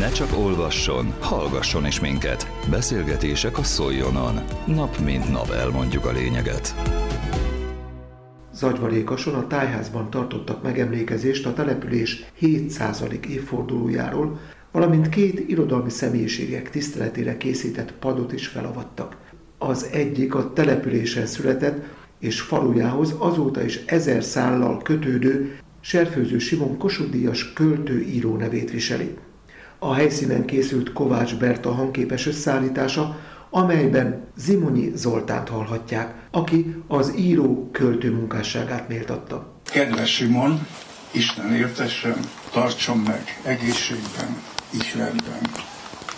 Ne csak olvasson, hallgasson is minket. Beszélgetések a Szoljonon. Nap mint nap elmondjuk a lényeget. Zagyvarékason a tájházban tartottak megemlékezést a település 700. évfordulójáról, valamint két irodalmi személyiségek tiszteletére készített padot is felavattak. Az egyik a településen született, és falujához azóta is ezer szállal kötődő Serfőző Simon Kossuth költő író nevét viseli. A helyszínen készült Kovács Berta hangképes összeállítása, amelyben Zimonyi Zoltánt hallhatják, aki az író költő munkásságát méltatta. Kedves Simon, Isten értessen, tartson meg egészségben, ihletben,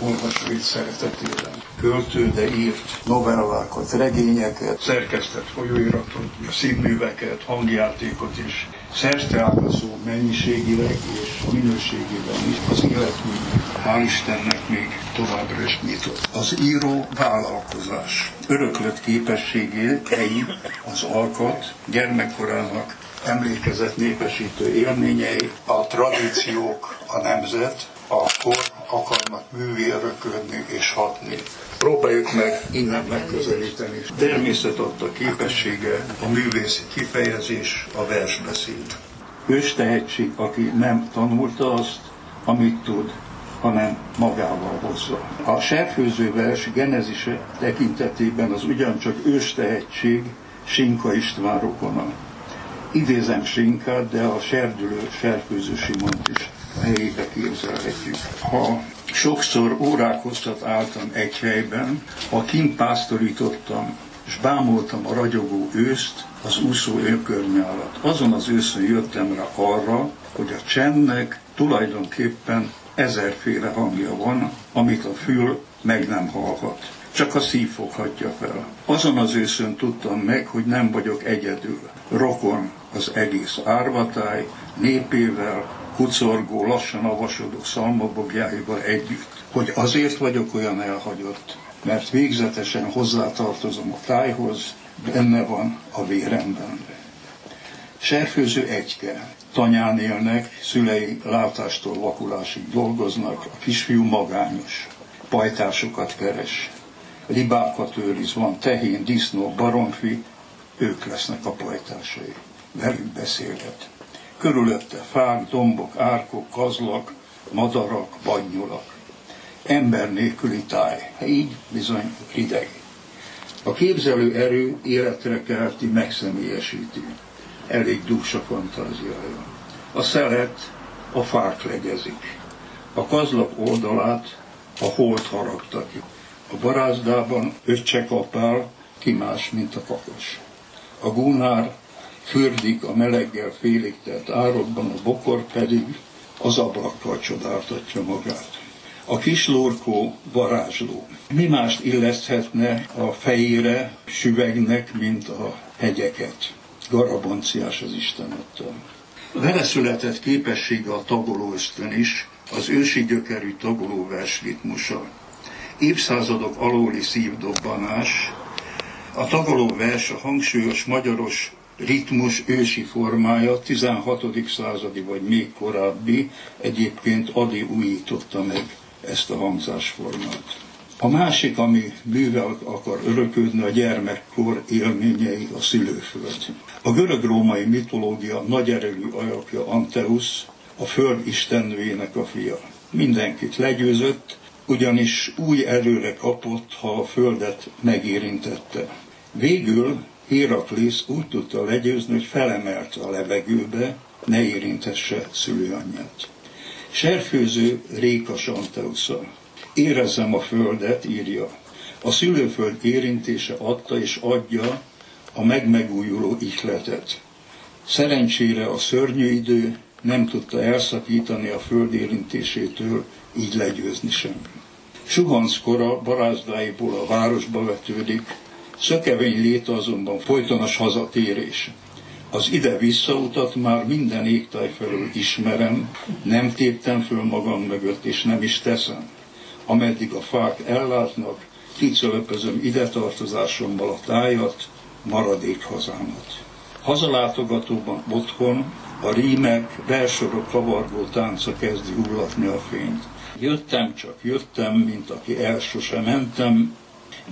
olvasóit szeretetében. Költő, de írt novellákat, regényeket, szerkesztett folyóiratot, színműveket, hangjátékot is. Szerteágazó mennyiségileg és minőségében is az életmű, hál' Istennek még továbbra is nyitott. Az író vállalkozás. Öröklött képességei, az alkat, gyermekkorának emlékezett népesítő élményei, a tradíciók, a nemzet, akkor akarnak művé örökölni és hatni. Próbáljuk meg innen megközelíteni. Természet adta képessége, a művészi kifejezés, a versbeszéd. Ős tehetség, aki nem tanulta azt, amit tud, hanem magával hozza. A serfőző vers genezise tekintetében az ugyancsak ős tehetség Sinka István rokona. Idézem Sinkát, de a serdülő serfőző Simont is helyébe képzelhetjük. Ha sokszor órákoztat álltam egy helyben, ha kint pásztorítottam, és bámultam a ragyogó őszt az úszó alatt. Azon az őszön jöttem rá arra, hogy a csendnek tulajdonképpen ezerféle hangja van, amit a fül meg nem hallhat. Csak a szív foghatja fel. Azon az őszön tudtam meg, hogy nem vagyok egyedül. Rokon az egész árvatáj, népével, kucorgó, lassan avasodó szalmabogjáival együtt, hogy azért vagyok olyan elhagyott, mert végzetesen hozzátartozom a tájhoz, benne van a véremben. Serfőző egyke, tanyán élnek, szülei látástól vakulásig dolgoznak, a kisfiú magányos, pajtásokat keres, libákat őriz, van tehén, disznó, baromfi, ők lesznek a pajtásai. Velük beszélget. Körülötte fák, dombok, árkok, kazlak, madarak, bannyulak. Ember nélküli táj, így bizony hideg. A képzelő erő életre kelti, megszemélyesíti. Elég dús a fantáziája. A szelet a fák legyezik. A kazlak oldalát a holt haragta ki. A barázdában öccse kapál, ki más, mint a kakas. A gúnár fürdik a meleggel félig telt árokban, a bokor pedig az ablakkal csodáltatja magát. A kis lórkó varázsló. Mi mást illeszthetne a fejére süvegnek, mint a hegyeket. Garabonciás az Isten adta. Vele született képessége a tagoló ösztön is, az ősi gyökerű tagoló vers ritmusa. Évszázadok alóli szívdobbanás, a tagoló vers a hangsúlyos magyaros ritmus ősi formája, 16. századi vagy még korábbi, egyébként Adi újította meg ezt a hangzásformát. A másik, ami művel akar öröködni, a gyermekkor élményei, a szülőföld. A görög-római mitológia nagy erőű alapja Anteus, a föld istennőjének a fia. Mindenkit legyőzött, ugyanis új erőre kapott, ha a földet megérintette. Végül Héraklész úgy tudta legyőzni, hogy felemelte a levegőbe, ne érintesse szülőanyját. Serfőző Réka Santeusza. Érezzem a földet, írja. A szülőföld érintése adta és adja a megmegújuló ihletet. Szerencsére a szörnyű idő nem tudta elszakítani a föld érintésétől, így legyőzni sem. Suhanc kora barázdáiból a városba vetődik, Szökevény léte azonban folytonos hazatérés. Az ide-visszautat már minden égtáj felől ismerem, nem téptem föl magam mögött, és nem is teszem. Ameddig a fák ellátnak, kicölöpözöm ide tartozásommal a tájat, maradék hazámat. Hazalátogatóban otthon a rímek, versorok kavargó tánca kezdi hullatni a fényt. Jöttem, csak jöttem, mint aki el sosem mentem,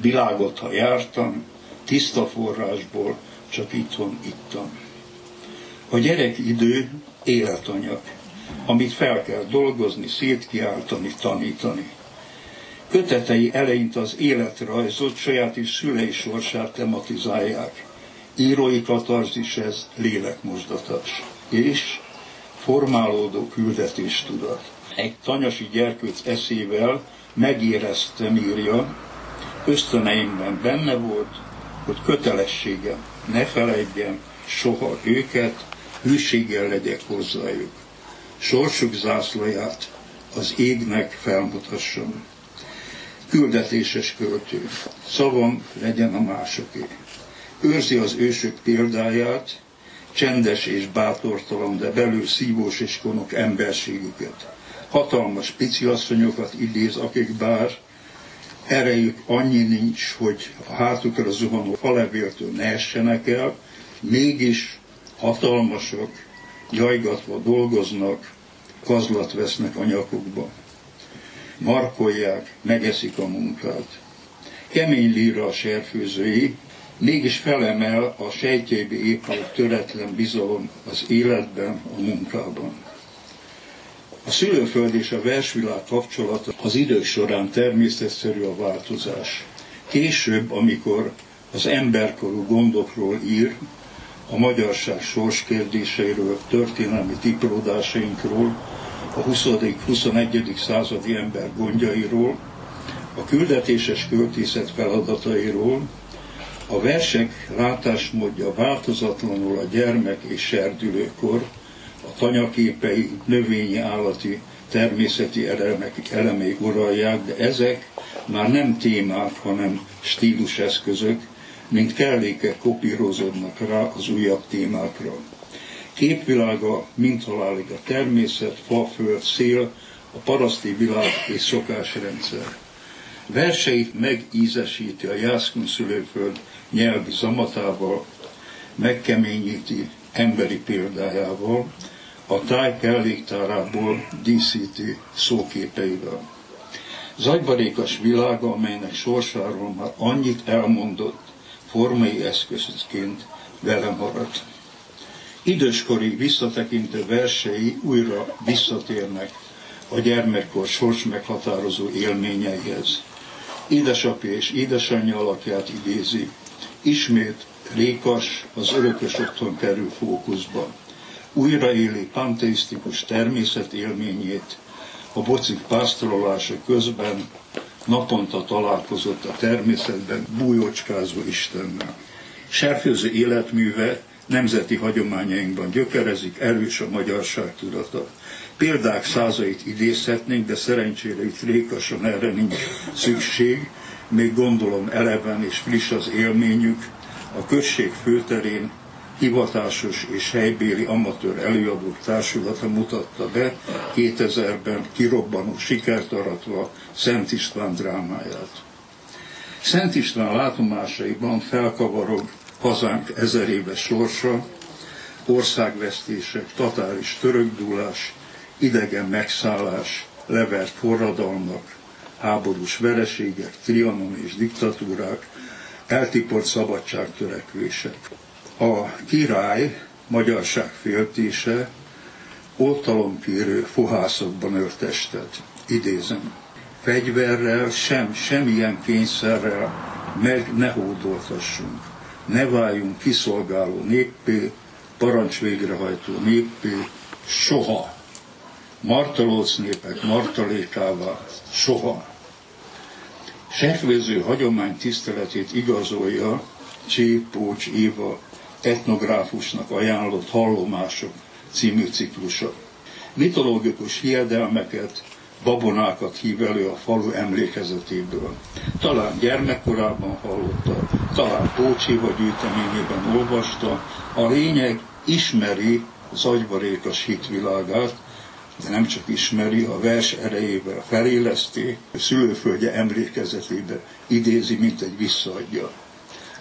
világot, ha jártam, tiszta forrásból, csak itthon ittam. A gyerek idő életanyag, amit fel kell dolgozni, szétkiáltani, tanítani. Kötetei eleint az életrajzot, saját is szülei sorsát tematizálják. Írói katarzis ez lélekmosdatás. És formálódó küldetés tudat. Egy tanyasi gyerkőc eszével megéreztem, írja, ösztöneimben benne volt, hogy kötelességem, ne felejtjem soha őket, hűséggel legyek hozzájuk. Sorsuk zászlaját az égnek felmutassam. Küldetéses költő, szavam legyen a másoké. Őrzi az ősök példáját, csendes és bátortalan, de belül szívós és konok emberségüket. Hatalmas piciasszonyokat idéz, akik bár erejük annyi nincs, hogy a hátukra zuhanó falevéltől ne essenek el, mégis hatalmasok, jajgatva dolgoznak, kazlat vesznek a nyakukba. Markolják, megeszik a munkát. Kemény líra a serfőzői, mégis felemel a sejtjeibe épülő töretlen bizalom az életben, a munkában. A szülőföld és a versvilág kapcsolata az idők során természetszerű a változás. Később, amikor az emberkorú gondokról ír, a magyarság sorskérdéseiről, történelmi tipródásainkról, a 20.-21. századi ember gondjairól, a küldetéses költészet feladatairól, a versek látásmódja változatlanul a gyermek és serdülőkor, tanyaképei, növényi, állati, természeti elemek, elemei uralják, de ezek már nem témák, hanem stíluseszközök, mint kellékek kopírozódnak rá az újabb témákra. Képvilága, mint halálig a természet, fa, föld, szél, a paraszti világ és szokásrendszer. Verseit megízesíti a Jászkun szülőföld nyelvi zamatával, megkeményíti emberi példájával, a táj kelléktárából díszíti szóképeivel. Zagybarékas világa, amelynek sorsáról már annyit elmondott, formai eszközként vele maradt. Időskori visszatekintő versei újra visszatérnek a gyermekkor sors meghatározó élményeihez. Édesapja és édesanyja alakját idézi, ismét Rékas az örökös otthon kerül fókuszba. Újraéli panteisztikus természet élményét, a bocik pásztorolása közben naponta találkozott a természetben bújócskázó Istennel. Serfőző életműve nemzeti hagyományainkban gyökerezik, erős a magyarság tudata. Példák százait idézhetnénk, de szerencsére itt rékasan erre nincs szükség, még gondolom eleven és friss az élményük, a község főterén hivatásos és helybéli amatőr előadók társulata mutatta be 2000-ben kirobbanó sikert aratva Szent István drámáját. Szent István látomásaiban felkavarog hazánk ezer éves sorsa, országvesztések, tatáris törökdúlás, idegen megszállás, levert forradalmak, háborús vereségek, trianon és diktatúrák, eltiport szabadságtörekvések. A király magyarság féltése oltalomkérő fohászokban öltestet. Idézem. Fegyverrel sem, semmilyen kényszerrel meg ne hódoltassunk. Ne váljunk kiszolgáló néppé, parancs végrehajtó néppé, soha. Martalóc népek martalékává, soha. Serkvéző hagyomány tiszteletét igazolja Csépócs Éva etnográfusnak ajánlott Hallomások című ciklusa. Mitológikus hiedelmeket, babonákat hív elő a falu emlékezetéből. Talán gyermekkorában hallotta, talán Pócséva gyűjteményében olvasta, a lényeg ismeri zagyvarékas hitvilágát, de nem csak ismeri, a vers erejével feléleszti, a szülőföldje emlékezetébe idézi, mint egy visszaadja.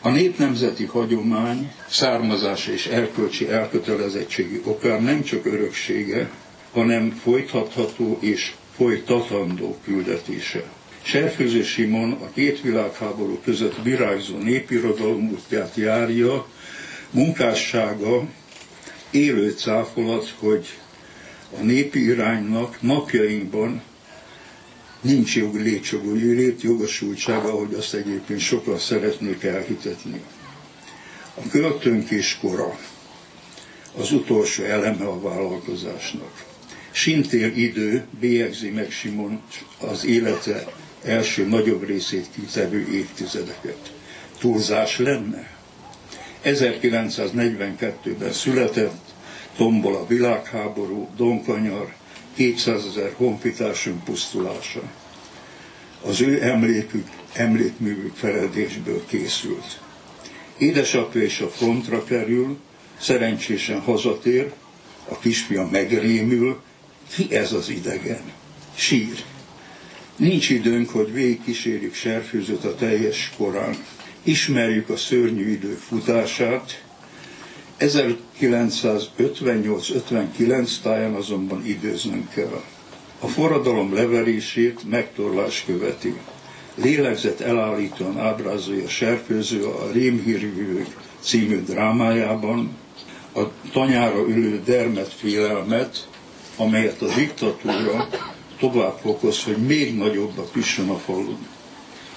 A népnemzeti hagyomány származása és erkölcsi elkötelezettségi okán nem csak öröksége, hanem folytatható és folytatandó küldetése. Serfőző Simon a két világháború között virágzó népirodalom útját járja, munkássága élő cáfolat, hogy a népi iránynak napjainkban nincs jog létjogú létjogosultsága, ahogy azt egyébként sokan szeretnék elhitetni. A költőnkés kora az utolsó eleme a vállalkozásnak. Sintér idő bélyegzi meg Simon az élete első nagyobb részét kitevő évtizedeket. Túlzás lenne? 1942-ben született, tombol a világháború, Donkanyar, 200 ezer honfitársunk pusztulása. Az ő emlékük, emlékművük feledésből készült. Édesapja is a frontra kerül, szerencsésen hazatér, a kisfia megrémül, ki ez az idegen? Sír. Nincs időnk, hogy végigkísérjük serfőzött a teljes korán. Ismerjük a szörnyű idő futását. 1958-59 táján azonban időznünk kell. A forradalom leverését megtorlás követi. Lélegzet elállítóan ábrázolja Serfőző a Rémhírvívők című drámájában, a tanyára ülő dermet félelmet, amelyet a diktatúra tovább fokoz, hogy még nagyobbak üssön a falun.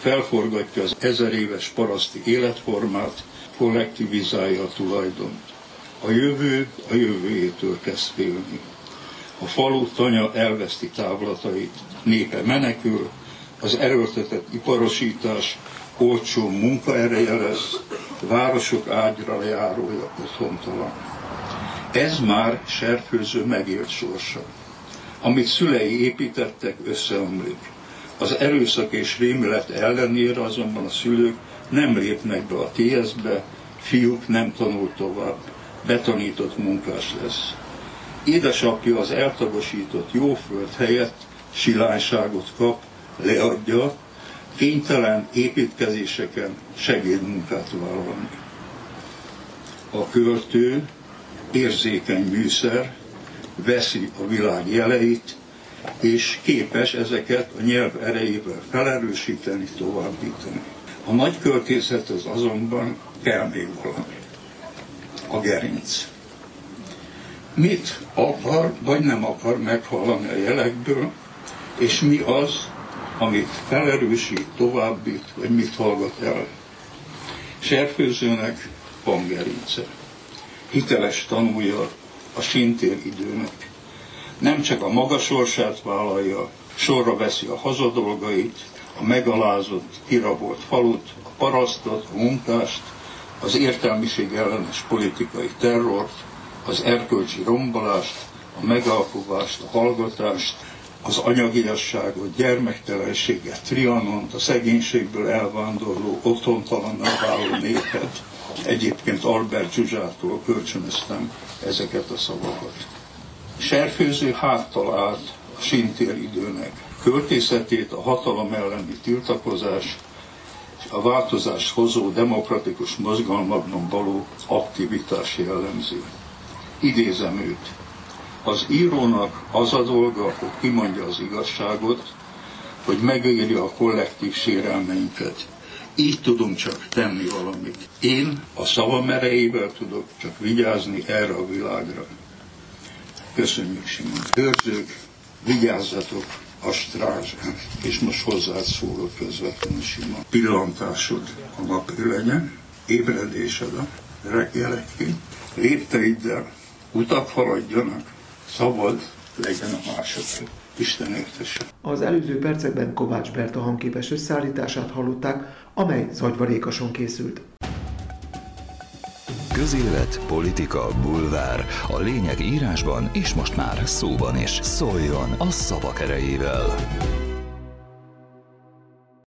Felforgatja az ezer éves paraszti életformát, kollektivizálja a tulajdont. A jövő a jövőjétől kezd félni. A falu tanya elveszti távlatait, népe menekül, az erőltetett iparosítás olcsó munkaereje lesz, városok ágyra járója otthontalan. Ez már serfőző megélt sorsa. Amit szülei építettek, összeomlik. Az erőszak és rémület ellenére azonban a szülők nem lépnek be a TSZ-be, fiúk nem tanul tovább, betanított munkás lesz. Édesapja az eltagosított jóföld helyett silányságot kap, leadja, kénytelen építkezéseken segédmunkát vállalni. A költő érzékeny műszer, veszi a világ jeleit, és képes ezeket a nyelv erejével felerősíteni, továbbítani. A nagy költészethez azonban kell még valami. A gerinc. Mit akar, vagy nem akar meghallani a jelekből, és mi az, amit felerősít, továbbít, vagy mit hallgat el. Serfőzőnek van gerince. Hiteles tanulja a sintér időnek. Nem csak a maga sorsát vállalja, sorra veszi a hazadolgait, a megalázott, kirabolt falut, a parasztot, a munkást, az értelmiség ellenes politikai terrort, az erkölcsi rombolást, a megalkovást, a hallgatást, az anyagiasságot, gyermektelenséget, trianont, a szegénységből elvándorló, otthontalanná váló népet. Egyébként Albert Zsuzsától kölcsönöztem ezeket a szavakat. Serfőző háttal állt a sintér időnek. Költészetét a hatalom elleni tiltakozás, a változást hozó demokratikus mozgalmakban való aktivitás jellemzi. Idézem őt. Az írónak az a dolga, hogy kimondja az igazságot, hogy megírja a kollektív sérelmeinket. Így tudunk csak tenni valamit. Én a szavam erejével tudok csak vigyázni erre a világra. Köszönjük, Simon. Őrzők, vigyázzatok a. És most hozzád szólok közvetlenül, Simon. Pillantásod a napi legyen, ébredésed a reggelekként, lépteiddel utak haladjanak, szabad legyen a második. Isten értesse. Az előző percekben Kovács Berta hangképes összeállítását hallották, amely zagyvarékason készült. Közélet, politika, bulvár. A lényeg írásban és most már szóban is. Szóljon a szavak erejével!